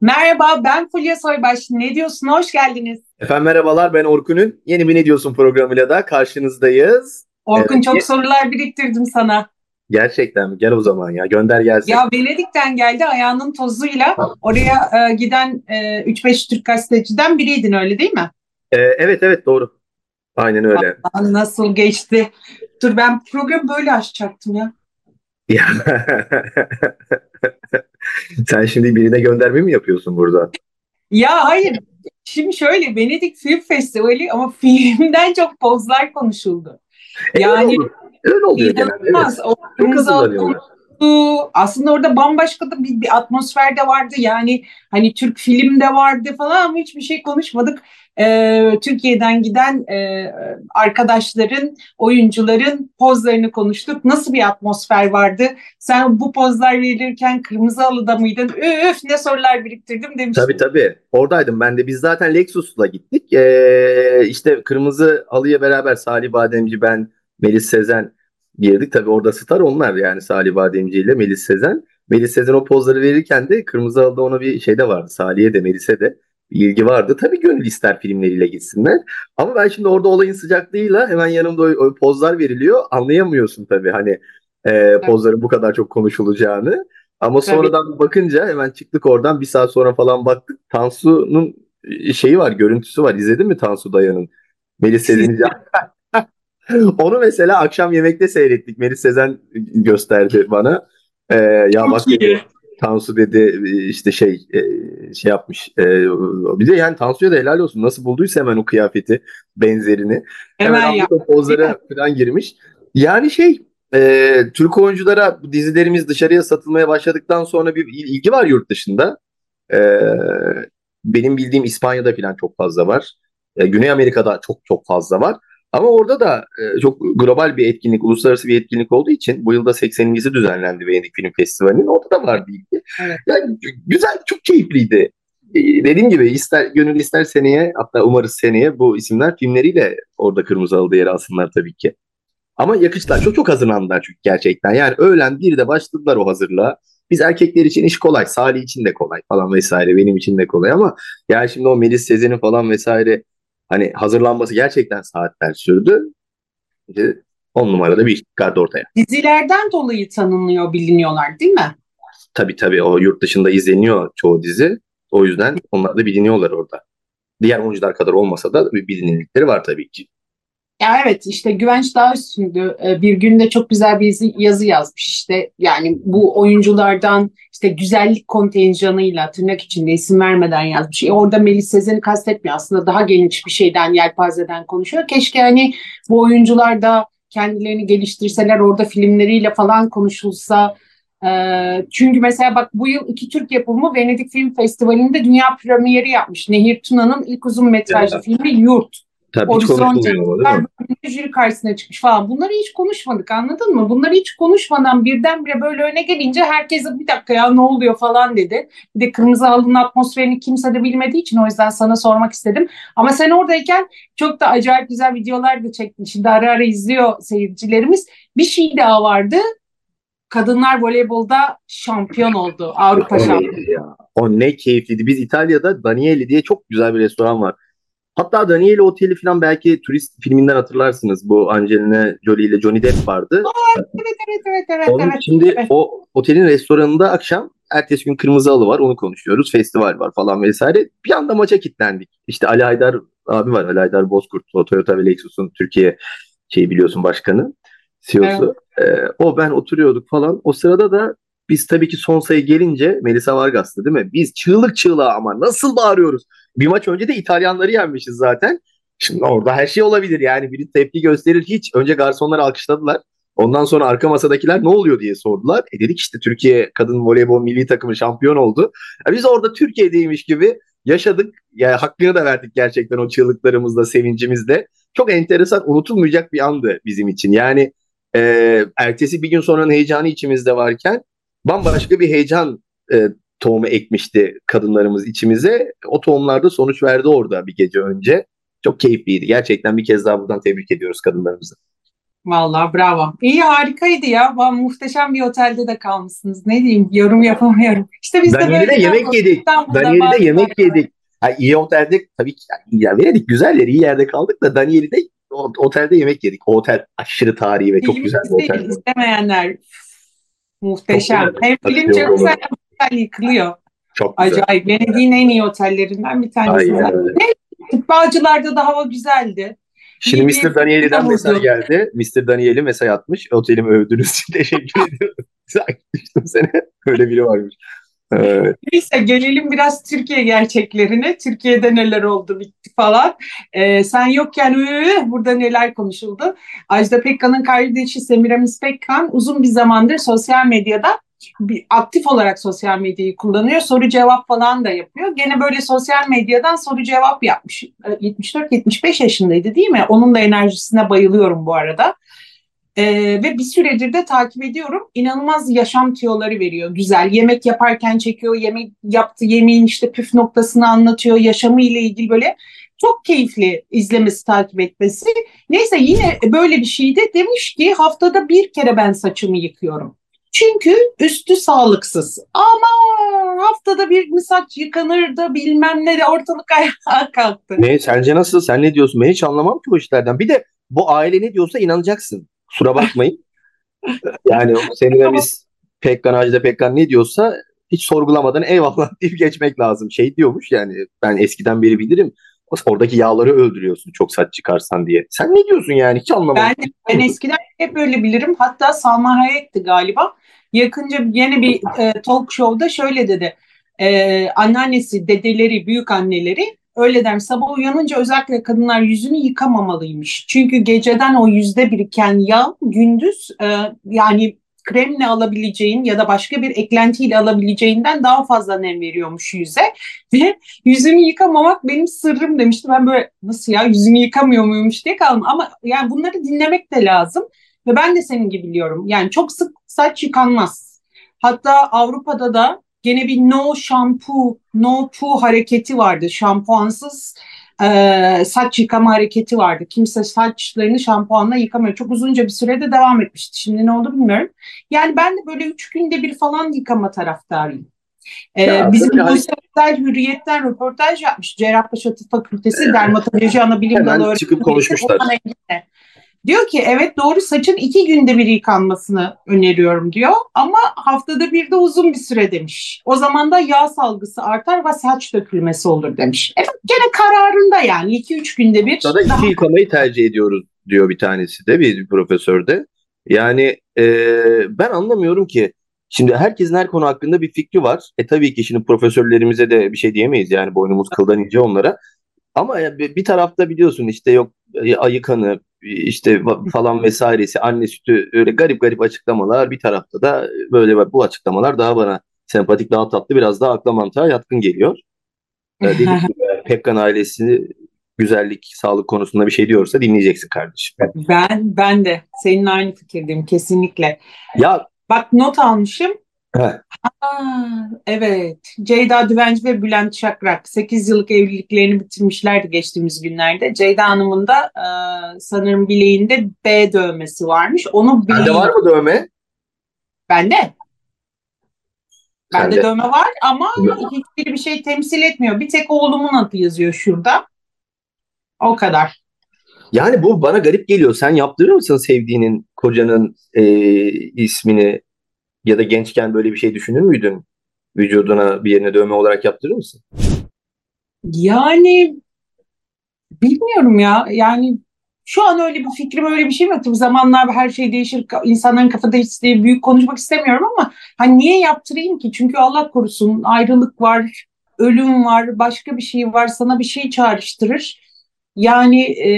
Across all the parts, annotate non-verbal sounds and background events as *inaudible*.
Merhaba, ben Fulya Soybaş. Ne diyorsun? Hoş geldiniz. Efendim merhabalar ben Orkun'un yeni bir Ne Diyorsun programıyla da karşınızdayız. Orkun Evet, çok sorular biriktirdim sana. gerçekten mi? Gel o zaman ya gönder gelsin. Ya Venedik'ten geldi ayağının tozuyla. Oraya e, giden e, 3-5 Türk gazeteciden biriydin öyle değil mi? Ee, evet evet doğru. Aynen öyle. Aa, Nasıl geçti? Dur ben programı böyle açacaktım ya. Ya. *laughs* Sen şimdi birine gönderme mi yapıyorsun burada? Ya hayır. Şimdi şöyle Venedik Film Festivali ama filmden çok pozlar konuşuldu. E, öyle Yani olur. Öyle oluyor genelde. Evet. inanılmaz. O. Aslında orada bambaşka da bir, bir atmosfer de vardı. Yani hani Türk film de vardı falan ama hiçbir şey konuşmadık. Ee, Türkiye'den giden e, arkadaşların, oyuncuların pozlarını konuştuk. Nasıl bir atmosfer vardı? Sen bu pozlar verilirken kırmızı halıda mıydın? Üf ne sorular biriktirdim demiştin. Tabii tabii. Oradaydım ben de. Biz zaten Lexus'la gittik. Ee, işte Kırmızı Halı'ya beraber Salih Bademci, ben, Melis Sezen girdik. Tabii orada star onlar yani Salih Bademci ile Melis Sezen. Melis Sezen o pozları verirken de Kırmızı Halı'da ona bir şey de vardı. Salih'e de Melis'e de ilgi vardı. Tabii gönül ister filmleriyle gitsinler. Ama ben şimdi orada olayın sıcaklığıyla hemen yanımda o, o pozlar veriliyor. Anlayamıyorsun tabii hani e, pozların bu kadar çok konuşulacağını. Ama Tabii. sonradan bakınca hemen çıktık oradan bir saat sonra falan baktık. Tansu'nun şeyi var, görüntüsü var. İzledin mi Tansu Dayan'ın? Melis Sezen'i *laughs* Onu mesela akşam yemekte seyrettik. Melis Sezen gösterdi bana. Ee, ya bak Tansu dedi işte şey e, şey yapmış. E, bir de yani Tansu'ya da helal olsun. Nasıl bulduysa hemen o kıyafeti, benzerini. Hemen Hemen aldı yap. o pozlara falan girmiş. Yani şey e, Türk oyunculara dizilerimiz dışarıya satılmaya başladıktan sonra bir il- ilgi var yurt dışında. E, benim bildiğim İspanya'da falan çok fazla var. E, Güney Amerika'da çok çok fazla var. Ama orada da e, çok global bir etkinlik, uluslararası bir etkinlik olduğu için bu yılda 80.si düzenlendi Venedik Film Festivali'nin. Orada da vardı ilgi. Evet. Yani güzel, çok keyifliydi. E, dediğim gibi ister gönül ister seneye hatta umarız seneye bu isimler filmleriyle orada Kırmızı Halı'da yer alsınlar tabii ki. Ama yakıştılar. Çok çok hazırlandılar çünkü gerçekten. Yani öğlen bir de başladılar o hazırlığa. Biz erkekler için iş kolay. Salih için de kolay falan vesaire. Benim için de kolay ama yani şimdi o Melis Sezen'in falan vesaire hani hazırlanması gerçekten saatler sürdü. İşte on numarada bir iş çıkardı ortaya. Dizilerden dolayı tanınıyor, biliniyorlar değil mi? Tabii tabii o yurt dışında izleniyor çoğu dizi. O yüzden onlar da biliniyorlar orada. Diğer oyuncular kadar olmasa da bir bilinirlikleri var tabii ki. Ya evet işte Güvenç daha üstündü. Ee, Bir günde çok güzel bir yazı, yazmış işte. Yani bu oyunculardan işte güzellik kontenjanıyla tırnak içinde isim vermeden yazmış. E orada Melis Sezen'i kastetmiyor aslında daha geniş bir şeyden, yelpazeden konuşuyor. Keşke hani bu oyuncular da kendilerini geliştirseler orada filmleriyle falan konuşulsa. Ee, çünkü mesela bak bu yıl iki Türk yapımı Venedik Film Festivali'nde dünya premieri yapmış. Nehir Tuna'nın ilk uzun metrajlı Ya. filmi Yurt. Tabii hiç konuşulmuyor ama değil mi? jüri karşısına çıkmış falan. Bunları hiç konuşmadık anladın mı? Bunları hiç konuşmadan birdenbire böyle öne gelince herkese bir dakika ya ne oluyor falan dedi. Bir de Kırmızı Halı'nın atmosferini kimse de bilmediği için o yüzden sana sormak istedim. Ama sen oradayken çok da acayip güzel videolar da çektin. Şimdi ara ara izliyor seyircilerimiz. Bir şey daha vardı. Kadınlar voleybolda şampiyon oldu. Avrupa şampiyonu. O ne keyifliydi. Biz İtalya'da Danieli diye çok güzel bir restoran var. Hatta Danieli Oteli falan belki turist filminden hatırlarsınız. Bu Angelina Jolie ile Johnny Depp vardı. Evet evet evet evet Onun evet. şimdi evet. o otelin restoranında akşam ertesi gün Kırmızı Halı var onu konuşuyoruz. Festival var falan vesaire. Bir anda maça kilitlendik. İşte Ali Haydar abi var. Ali Haydar Bozkurt. O Toyota ve Lexus'un Türkiye şey biliyorsun başkanı. CEO'su. Ee, o ben oturuyorduk falan. O sırada da biz tabii ki son sayı gelince Melisa Vargas'tı değil mi? Biz çığlık çığlığa ama nasıl bağırıyoruz? Bir maç önce de İtalyanları yenmişiz zaten. Şimdi orada her şey olabilir yani. Biri tepki gösterir hiç. Önce garsonlar alkışladılar. Ondan sonra arka masadakiler ne oluyor diye sordular. E dedik işte Türkiye kadın voleybol milli takımı şampiyon oldu. Ya biz orada Türkiye'deymiş gibi yaşadık. Yani hakkını da verdik gerçekten o çığlıklarımızla, sevincimizle. Çok enteresan, unutulmayacak bir andı bizim için. Yani e, ertesi bir gün sonranın heyecanı içimizde varken bambaşka bir heyecan e, tohumu ekmişti kadınlarımız içimize. O tohumlarda sonuç verdi orada bir gece önce. Çok keyifliydi. Gerçekten bir kez daha buradan tebrik ediyoruz kadınlarımızı. Vallahi bravo. İyi harikaydı ya. Ben muhteşem bir otelde de kalmışsınız. Ne diyeyim yorum yapamıyorum. İşte biz de böyle yemek yedik. Daniel'de yemek yedik. Ha, iyi otelde tabii ki iyi yer veredik. Güzel yer, iyi yerde kaldık da Daniel'de otelde yemek yedik. O otel aşırı tarihi ve çok güzel bir otel. İstemeyenler muhteşem. Hem film çok güzel hem yıkılıyor. Çok güzel. Acayip. Venedik'in en iyi otellerinden bir tanesi. Ne? Bağcılar'da da hava güzeldi. Şimdi Mr. Danieli'den mesaj geldi. Mr. Danieli mesaj atmış. Otelimi övdüğünüz için *laughs* teşekkür ediyorum. *laughs* Takipleştim seni. Öyle biri varmış. Evet. Neyse gelelim biraz Türkiye gerçeklerine. Türkiye'de neler oldu bitti falan. Ee, sen yokken ıı, burada neler konuşuldu. Ajda Pekkan'ın kardeşi Semiramis Pekkan uzun bir zamandır sosyal medyada bir aktif olarak sosyal medyayı kullanıyor. Soru cevap falan da yapıyor. Gene böyle sosyal medyadan soru cevap yapmış. 74-75 ee, yaşındaydı değil mi? Onun da enerjisine bayılıyorum bu arada. Ee, ve bir süredir de takip ediyorum. İnanılmaz yaşam tiyoları veriyor. Güzel. Yemek yaparken çekiyor. Yemek yaptı yemeğin işte püf noktasını anlatıyor. Yaşamı ile ilgili böyle çok keyifli izlemesi, takip etmesi. Neyse yine böyle bir şeyde demiş ki haftada bir kere ben saçımı yıkıyorum. Çünkü üstü sağlıksız. Ama haftada bir mi saç yıkanırdı bilmem ne de ortalık *laughs* ayağa kalktı. Ne sence nasıl? Sen ne diyorsun? Ben hiç anlamam ki bu işlerden. Bir de bu aile ne diyorsa inanacaksın. Kusura bakmayın. *laughs* yani seninle biz Pekkan Ajda Pekkan ne diyorsa hiç sorgulamadan eyvallah *laughs* deyip geçmek lazım. Şey diyormuş yani ben eskiden beri bilirim. Oradaki yağları öldürüyorsun çok saç çıkarsan diye. Sen ne diyorsun yani hiç anlamadım. Ben, ben eskiden hep öyle bilirim. Hatta Salma Hayek'ti galiba. Yakınca yine bir e, talk show'da şöyle dedi. E, anneannesi, dedeleri, büyük anneleri öyle derim. Sabah uyanınca özellikle kadınlar yüzünü yıkamamalıymış. Çünkü geceden o yüzde biriken yağ gündüz e, yani kremle alabileceğin ya da başka bir eklentiyle alabileceğinden daha fazla nem veriyormuş yüze. Ve yüzünü yıkamamak benim sırrım demişti. Ben böyle nasıl ya yüzünü yıkamıyor muymuş diye kaldım. Ama yani bunları dinlemek de lazım. Ve ben de senin gibi biliyorum. Yani çok sık saç yıkanmaz. Hatta Avrupa'da da gene bir no shampoo, no poo hareketi vardı. Şampuansız e, saç yıkama hareketi vardı. Kimse saçlarını şampuanla yıkamıyor. Çok uzunca bir sürede devam etmişti. Şimdi ne oldu bilmiyorum. Yani ben de böyle üç günde bir falan yıkama taraftarıyım. Ee, bizim bu sefer Hürriyet'ten röportaj yapmış. Cerrahpaşa Tıp Fakültesi Dermatoloji Anabilim Dalı Öğretmeni. çıkıp konuşmuşlar. Diyor ki evet doğru saçın iki günde bir yıkanmasını öneriyorum diyor ama haftada bir de uzun bir süre demiş. O zaman da yağ salgısı artar ve saç dökülmesi olur demiş. Evet gene kararında yani iki üç günde bir. İki daha... yıkamayı tercih ediyoruz diyor bir tanesi de bir profesör de. Yani e, ben anlamıyorum ki Şimdi herkesin her konu hakkında bir fikri var. E tabii ki şimdi profesörlerimize de bir şey diyemeyiz yani boynumuz kıldan ince onlara. Ama bir tarafta biliyorsun işte yok e, ayı kanı işte falan vesairesi anne sütü öyle garip garip açıklamalar bir tarafta da böyle bu açıklamalar daha bana sempatik daha tatlı biraz daha akla mantığa yatkın geliyor. Ee, *laughs* dedik Pekkan ailesi güzellik, sağlık konusunda bir şey diyorsa dinleyeceksin kardeşim. Ben ben de senin aynı fikirdeyim kesinlikle. Ya bak not almışım. Evet. Ceyda Düvenci ve Bülent Şakrak 8 yıllık evliliklerini bitirmişlerdi geçtiğimiz günlerde. Ceyda Hanım'ın da e, sanırım bileğinde B dövmesi varmış. Onu bileği... Bende var mı dövme? Bende. Bende dövme var ama hiçbir bir şey temsil etmiyor. Bir tek oğlumun adı yazıyor şurada. O kadar. Yani bu bana garip geliyor. Sen yaptırır mısın sevdiğinin, kocanın e, ismini ya da gençken böyle bir şey düşünür müydün? Vücuduna bir yerine dövme olarak yaptırır mısın? Yani bilmiyorum ya. Yani şu an öyle bir fikrim öyle bir şey yok. Tabii zamanlar her şey değişir. İnsanların kafada istediği büyük konuşmak istemiyorum ama hani niye yaptırayım ki? Çünkü Allah korusun ayrılık var, ölüm var, başka bir şey var. Sana bir şey çağrıştırır. Yani e,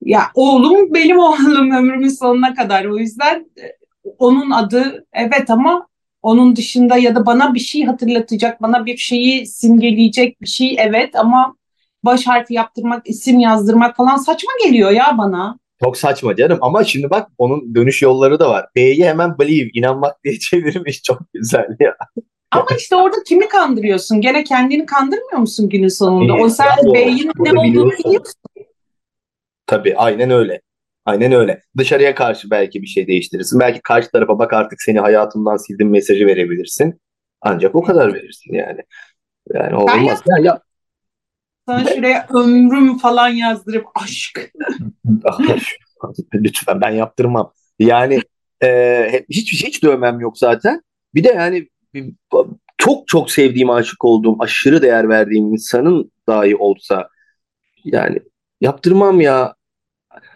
ya oğlum benim *laughs* oğlum ömrümün sonuna kadar. O yüzden e, onun adı evet ama onun dışında ya da bana bir şey hatırlatacak, bana bir şeyi simgeleyecek bir şey evet ama baş harfi yaptırmak, isim yazdırmak falan saçma geliyor ya bana. Çok saçma canım ama şimdi bak onun dönüş yolları da var. B'yi hemen believe, inanmak diye *laughs* çevirmiş çok güzel ya. Ama işte orada kimi kandırıyorsun? Gene kendini kandırmıyor musun günün sonunda? o sen B'nin ne olduğunu biliyorsun. Tabii aynen öyle. Aynen öyle. Dışarıya karşı belki bir şey değiştirirsin. Belki karşı tarafa bak artık seni hayatımdan sildim mesajı verebilirsin. Ancak o kadar verirsin yani. Yani o Ben olmaz. Ya, ya, Sana şuraya ömrüm falan yazdırıp aşk. *laughs* lütfen ben yaptırmam. Yani e, hiç hiç dövmem yok zaten. Bir de yani çok çok sevdiğim, aşık olduğum, aşırı değer verdiğim insanın dahi olsa yani yaptırmam ya.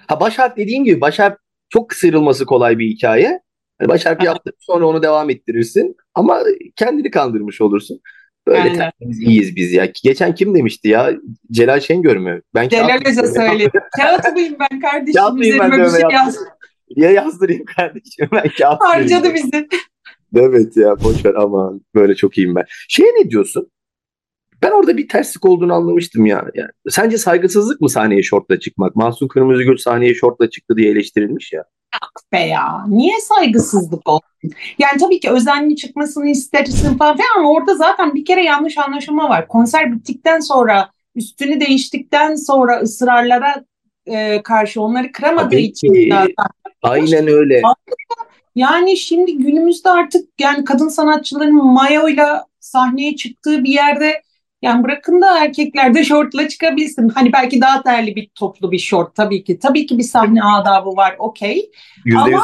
Ha baş harf dediğin gibi baş harf çok sıyrılması kolay bir hikaye. Hani baş harfi yaptırıp sonra onu devam ettirirsin. Ama kendini kandırmış olursun. Böyle Aynen. tertemiz iyiyiz biz ya. Geçen kim demişti ya? Celal Şengör mü? Ben Celal Hoca söyledi. *laughs* Kağıt mıyım ben kardeşim Kağıt mıyım ben bir şey dövme yaz. Ya yazdırayım kardeşim ben kağıt Harcadı bizi. Evet ya boş ver ama böyle çok iyiyim ben. Şeye ne diyorsun? Ben orada bir terslik olduğunu anlamıştım ya. Yani, sence saygısızlık mı sahneye şortla çıkmak? Mahsun Kırmızıgül sahneye şortla çıktı diye eleştirilmiş ya. Be ya. Niye saygısızlık olsun? Yani tabii ki özenli çıkmasını istersin falan filan ama orada zaten bir kere yanlış anlaşılma var. Konser bittikten sonra üstünü değiştikten sonra ısrarlara e, karşı onları kıramadığı Tabii için ki. zaten Aynen öyle. Yani şimdi günümüzde artık yani kadın sanatçıların mayoyla sahneye çıktığı bir yerde yani bırakın da erkekler de şortla çıkabilsin. Hani belki daha terli bir toplu bir şort tabii ki. Tabii ki bir sahne adabı var okey. Yüzde yüz.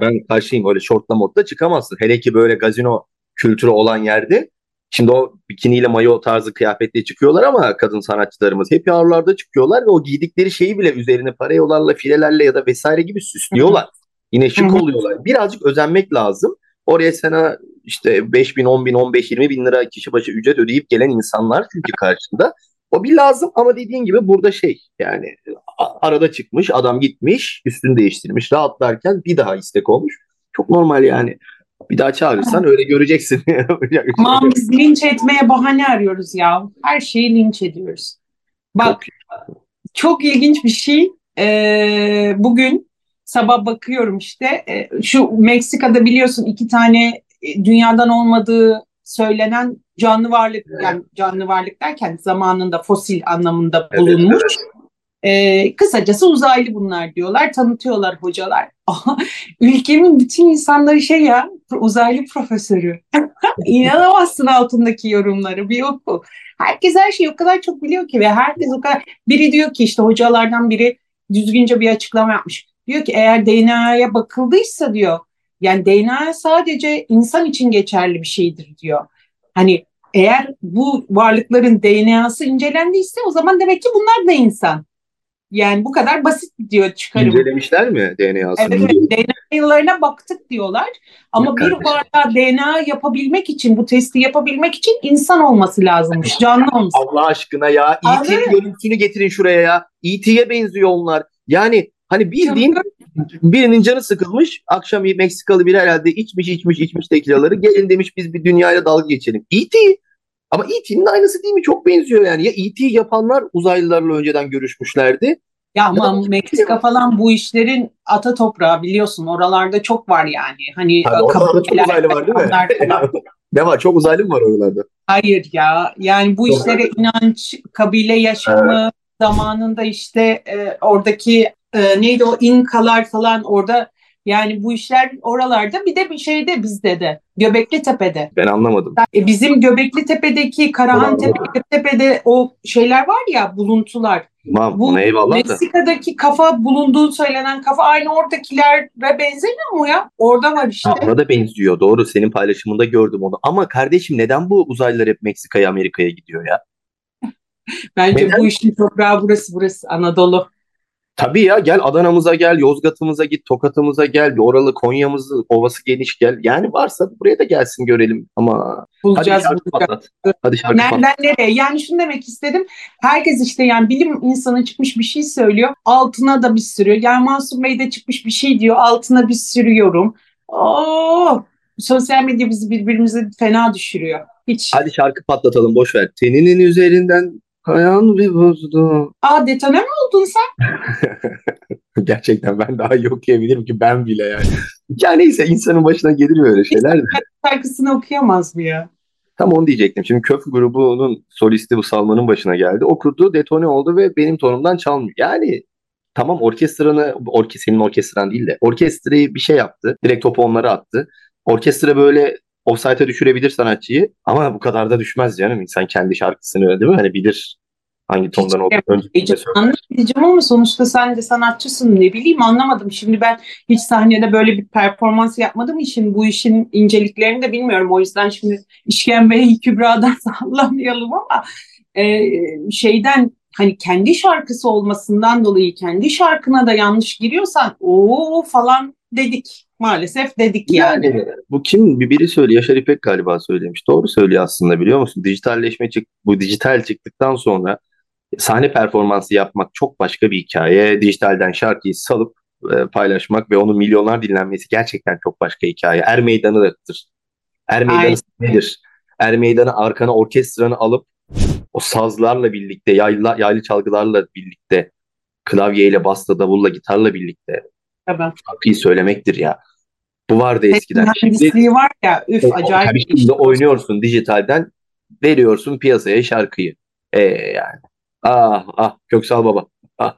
Ben karşıyım. Öyle şortla modla çıkamazsın. Hele ki böyle gazino kültürü olan yerde. Şimdi o bikiniyle mayo tarzı kıyafetle çıkıyorlar ama kadın sanatçılarımız hep yavrularda çıkıyorlar ve o giydikleri şeyi bile üzerine parayolarla, filelerle ya da vesaire gibi süslüyorlar. Yine şık oluyorlar. Birazcık özenmek lazım. Oraya sana işte 5 bin, 10 bin, 15, 20 bin lira kişi başı ücret ödeyip gelen insanlar çünkü karşında. O bir lazım ama dediğin gibi burada şey yani arada çıkmış adam gitmiş üstünü değiştirmiş rahatlarken bir daha istek olmuş. Çok normal yani. Bir daha çağırırsan öyle göreceksin. *laughs* Aman biz linç etmeye bahane arıyoruz ya. Her şeyi linç ediyoruz. Bak çok ilginç bir şey. Ee, bugün sabah bakıyorum işte e, şu Meksika'da biliyorsun iki tane dünyadan olmadığı söylenen canlı varlık Evet. yani canlı varlık derken zamanında fosil anlamında Evet, bulunmuş. Ee, kısacası uzaylı bunlar diyorlar, tanıtıyorlar hocalar. Ülkemin bütün insanları şey ya, uzaylı profesörü. *laughs* İnanamazsın altındaki yorumları, bir oku. Herkes her şeyi o kadar çok biliyor ki ve herkes o kadar... Biri diyor ki işte hocalardan biri düzgünce bir açıklama yapmış. Diyor ki eğer DNA'ya bakıldıysa diyor, yani DNA sadece insan için geçerli bir şeydir diyor. Hani eğer bu varlıkların DNA'sı incelendiyse o zaman demek ki bunlar da insan. Yani bu kadar basit diyor çıkarım. İncelemişler mi DNA'sını? Evet, evet, DNA yıllarına baktık diyorlar. Ama bir varlığa DNA yapabilmek için, bu testi yapabilmek için insan olması lazımmış, canlı olması. Allah aşkına ya. E.T. Anladın görüntüsünü getirin şuraya ya. E.T.'ye benziyor onlar. Yani hani bildiğin birinin canı sıkılmış. Akşam Meksikalı biri herhalde içmiş içmiş içmiş tekilaları. Gelin demiş biz bir dünyayla dalga geçelim. E.T. Ama E.T.'nin aynısı değil mi? Çok benziyor yani. Ya E.T. yapanlar uzaylılarla önceden görüşmüşlerdi. Ya ama Meksika falan bu işlerin ata toprağı biliyorsun. Oralarda çok var yani. Hani Tabii oralarda çok uzaylı var değil mi? *laughs* ne var? Çok uzaylı mı var oralarda? Hayır ya. Yani bu Çok işlere inanç, kabile yaşamı zamanında işte e, oradaki e, neydi o İnkalar falan orada yani bu işler oralarda bir de bir şeyde bizde de Göbekli Tepe'de. Ben anlamadım. E, bizim Göbekli Tepe'deki Karahan. Tepe, Tepe'de o şeyler var ya buluntular. Tamam Bu eyvallah da. Meksika'daki kafa bulunduğu söylenen kafa aynı oradakilere benzemiyor mu ya? Orada var işte. Ona da benziyor. Doğru. Senin paylaşımında gördüm onu. Ama kardeşim neden bu uzaylılar hep Meksika'ya, Amerika'ya gidiyor ya? Bence Neden? bu işin toprağı burası burası Anadolu. Tabii ya gel Adana'mıza gel, Yozgat'ımıza git, Tokat'ımıza gel, bir oralı Konya'mızı, ovası geniş gel. Yani varsa buraya da gelsin görelim. Ama hadi Bulacağız şarkı bulacağız. patlat. Hadi şarkı patlat. Nereden nereye? Yani şunu demek istedim. Herkes işte yani bilim insanı çıkmış bir şey söylüyor. Altına da bir sürü. Yani Mansur Bey de çıkmış bir şey diyor. Altına bir sürü yorum. Oo, sosyal medya bizi birbirimize fena düşürüyor. Hiç. Hadi şarkı patlatalım boş ver. Teninin üzerinden ayağını bir bozdu. Aa detone mi oldun sen? *laughs* Gerçekten ben daha iyi okuyabilirim ki ben bile yani. Ya neyse insanın başına gelir böyle şeyler de. Şarkısını okuyamaz mı ya? Tam onu diyecektim. Şimdi Köf grubunun solisti bu Salman'ın başına geldi. Okudu, detone oldu ve benim tonumdan çalmıyor. Yani tamam orkestranı orke, senin orkestran değil de orkestrayı bir şey yaptı. Direkt topu onlara attı. Orkestra böyle offside'a düşürebilir sanatçıyı ama bu kadar da düşmez canım. İnsan kendi şarkısını değil mi? Hani bilir hangi tondan olduğunu. Diyeceğim ama sonuçta sen de sanatçısın ne bileyim anlamadım. Şimdi ben hiç sahnede böyle bir performans yapmadığım için bu işin inceliklerini de bilmiyorum. O yüzden şimdi işkembeyi *laughs* Kübra'dan *laughs* sallamayalım ama e, şeyden hani kendi şarkısı olmasından dolayı kendi şarkına da yanlış giriyorsan o falan dedik. Maalesef dedik yani. yani. Bu kim? Bir biri söylüyor. Yaşar İpek galiba söylemiş. Doğru söylüyor aslında biliyor musun? Dijitalleşme çık bu dijital çıktıktan sonra sahne performansı yapmak çok başka bir hikaye. Dijitalden şarkıyı salıp e, paylaşmak ve onun milyonlar dinlenmesi gerçekten çok başka hikaye. Er meydanıdır. Er meydanı nedir? Er meydanı arkana orkestranı alıp o sazlarla birlikte, yaylı, yaylı çalgılarla birlikte, klavyeyle, basta, davulla, gitarla birlikte Tabii. şarkıyı söylemektir ya. Bu vardı eskiden. Şimdi var ya üf o, acayip. Tabii şimdi oynuyorsun dijitalden veriyorsun piyasaya şarkıyı. E yani. Ah ah Köksal Baba. Ah.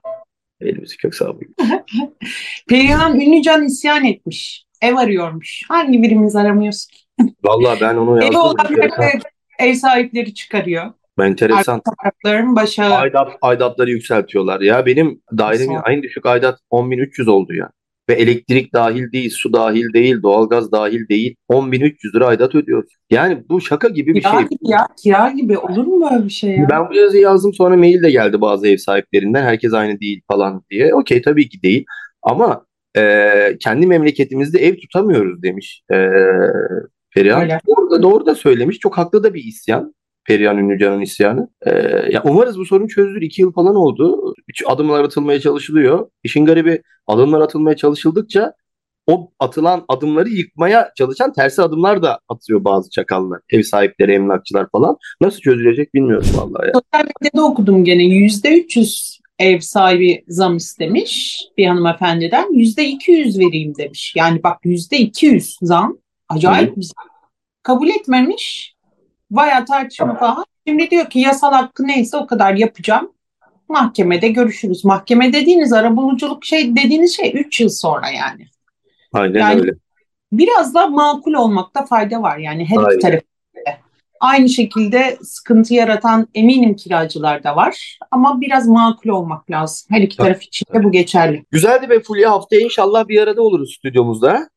Elimizi Köksal Baba. *laughs* Perihan Ünlücan isyan etmiş. Ev arıyormuş. Hangi birimiz aramıyoruz ki? Vallahi ben onu yazdım. Ev olan ev sahipleri çıkarıyor. Enteresan. Arka başa... Aidat, aidatları yükseltiyorlar. Ya benim dairemin en düşük aidat 10.300 oldu ya. Ve elektrik dahil değil, su dahil değil, doğalgaz dahil değil. 10.300 lira aidat ödüyoruz. Yani bu şaka gibi bir kira şey. Gibi ya, kira gibi olur mu böyle bir şey ya? Ben bu yazıyı yazdım sonra mail de geldi bazı ev sahiplerinden. Herkes aynı değil falan diye. Okey tabii ki değil. Ama e, kendi memleketimizde ev tutamıyoruz demiş e, Perihan. Doğru da, doğru da söylemiş. Çok haklı da bir isyan. Perihan Ünlücan'ın isyanı. Ee, ya umarız bu sorun çözülür. İki yıl falan oldu. Adımlar atılmaya çalışılıyor. İşin garibi adımlar atılmaya çalışıldıkça o atılan adımları yıkmaya çalışan tersi adımlar da atıyor bazı çakallar. Ev sahipleri, emlakçılar falan. Nasıl çözülecek bilmiyorum vallahi. Ya. Sosyal medyada okudum gene. %300 ev sahibi zam istemiş bir hanımefendiden. %200 vereyim demiş. Yani bak %200 zam. Acayip bir zam. Kabul etmemiş. Bayağı tartışma falan. Şimdi diyor ki yasal hakkı neyse o kadar yapacağım. Mahkemede görüşürüz. Mahkeme dediğiniz arabuluculuk şey dediğiniz şey 3 yıl sonra yani. Aynen yani öyle. Biraz da makul olmakta fayda var yani her Aynen. iki tarafta. Aynı şekilde sıkıntı yaratan eminim kiracılar da var. Ama biraz makul olmak lazım. Her iki taraf için de bu geçerli. Güzeldi be Fulya. Haftaya inşallah bir arada oluruz stüdyomuzda.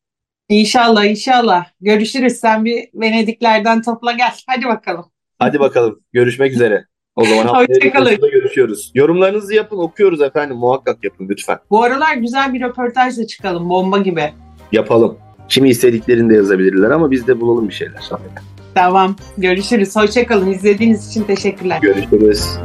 İnşallah inşallah. Görüşürüz. Sen bir Venediklerden topla gel. Hadi bakalım. Hadi bakalım. Görüşmek üzere. O zaman *laughs* haftaya görüşüyoruz. Yorumlarınızı yapın okuyoruz efendim. Muhakkak yapın lütfen. Bu aralar güzel bir röportajla çıkalım. Bomba gibi. Yapalım. Kimi istediklerini de yazabilirler ama biz de bulalım bir şeyler. Tamam. Görüşürüz. Hoşçakalın. İzlediğiniz için teşekkürler. Görüşürüz.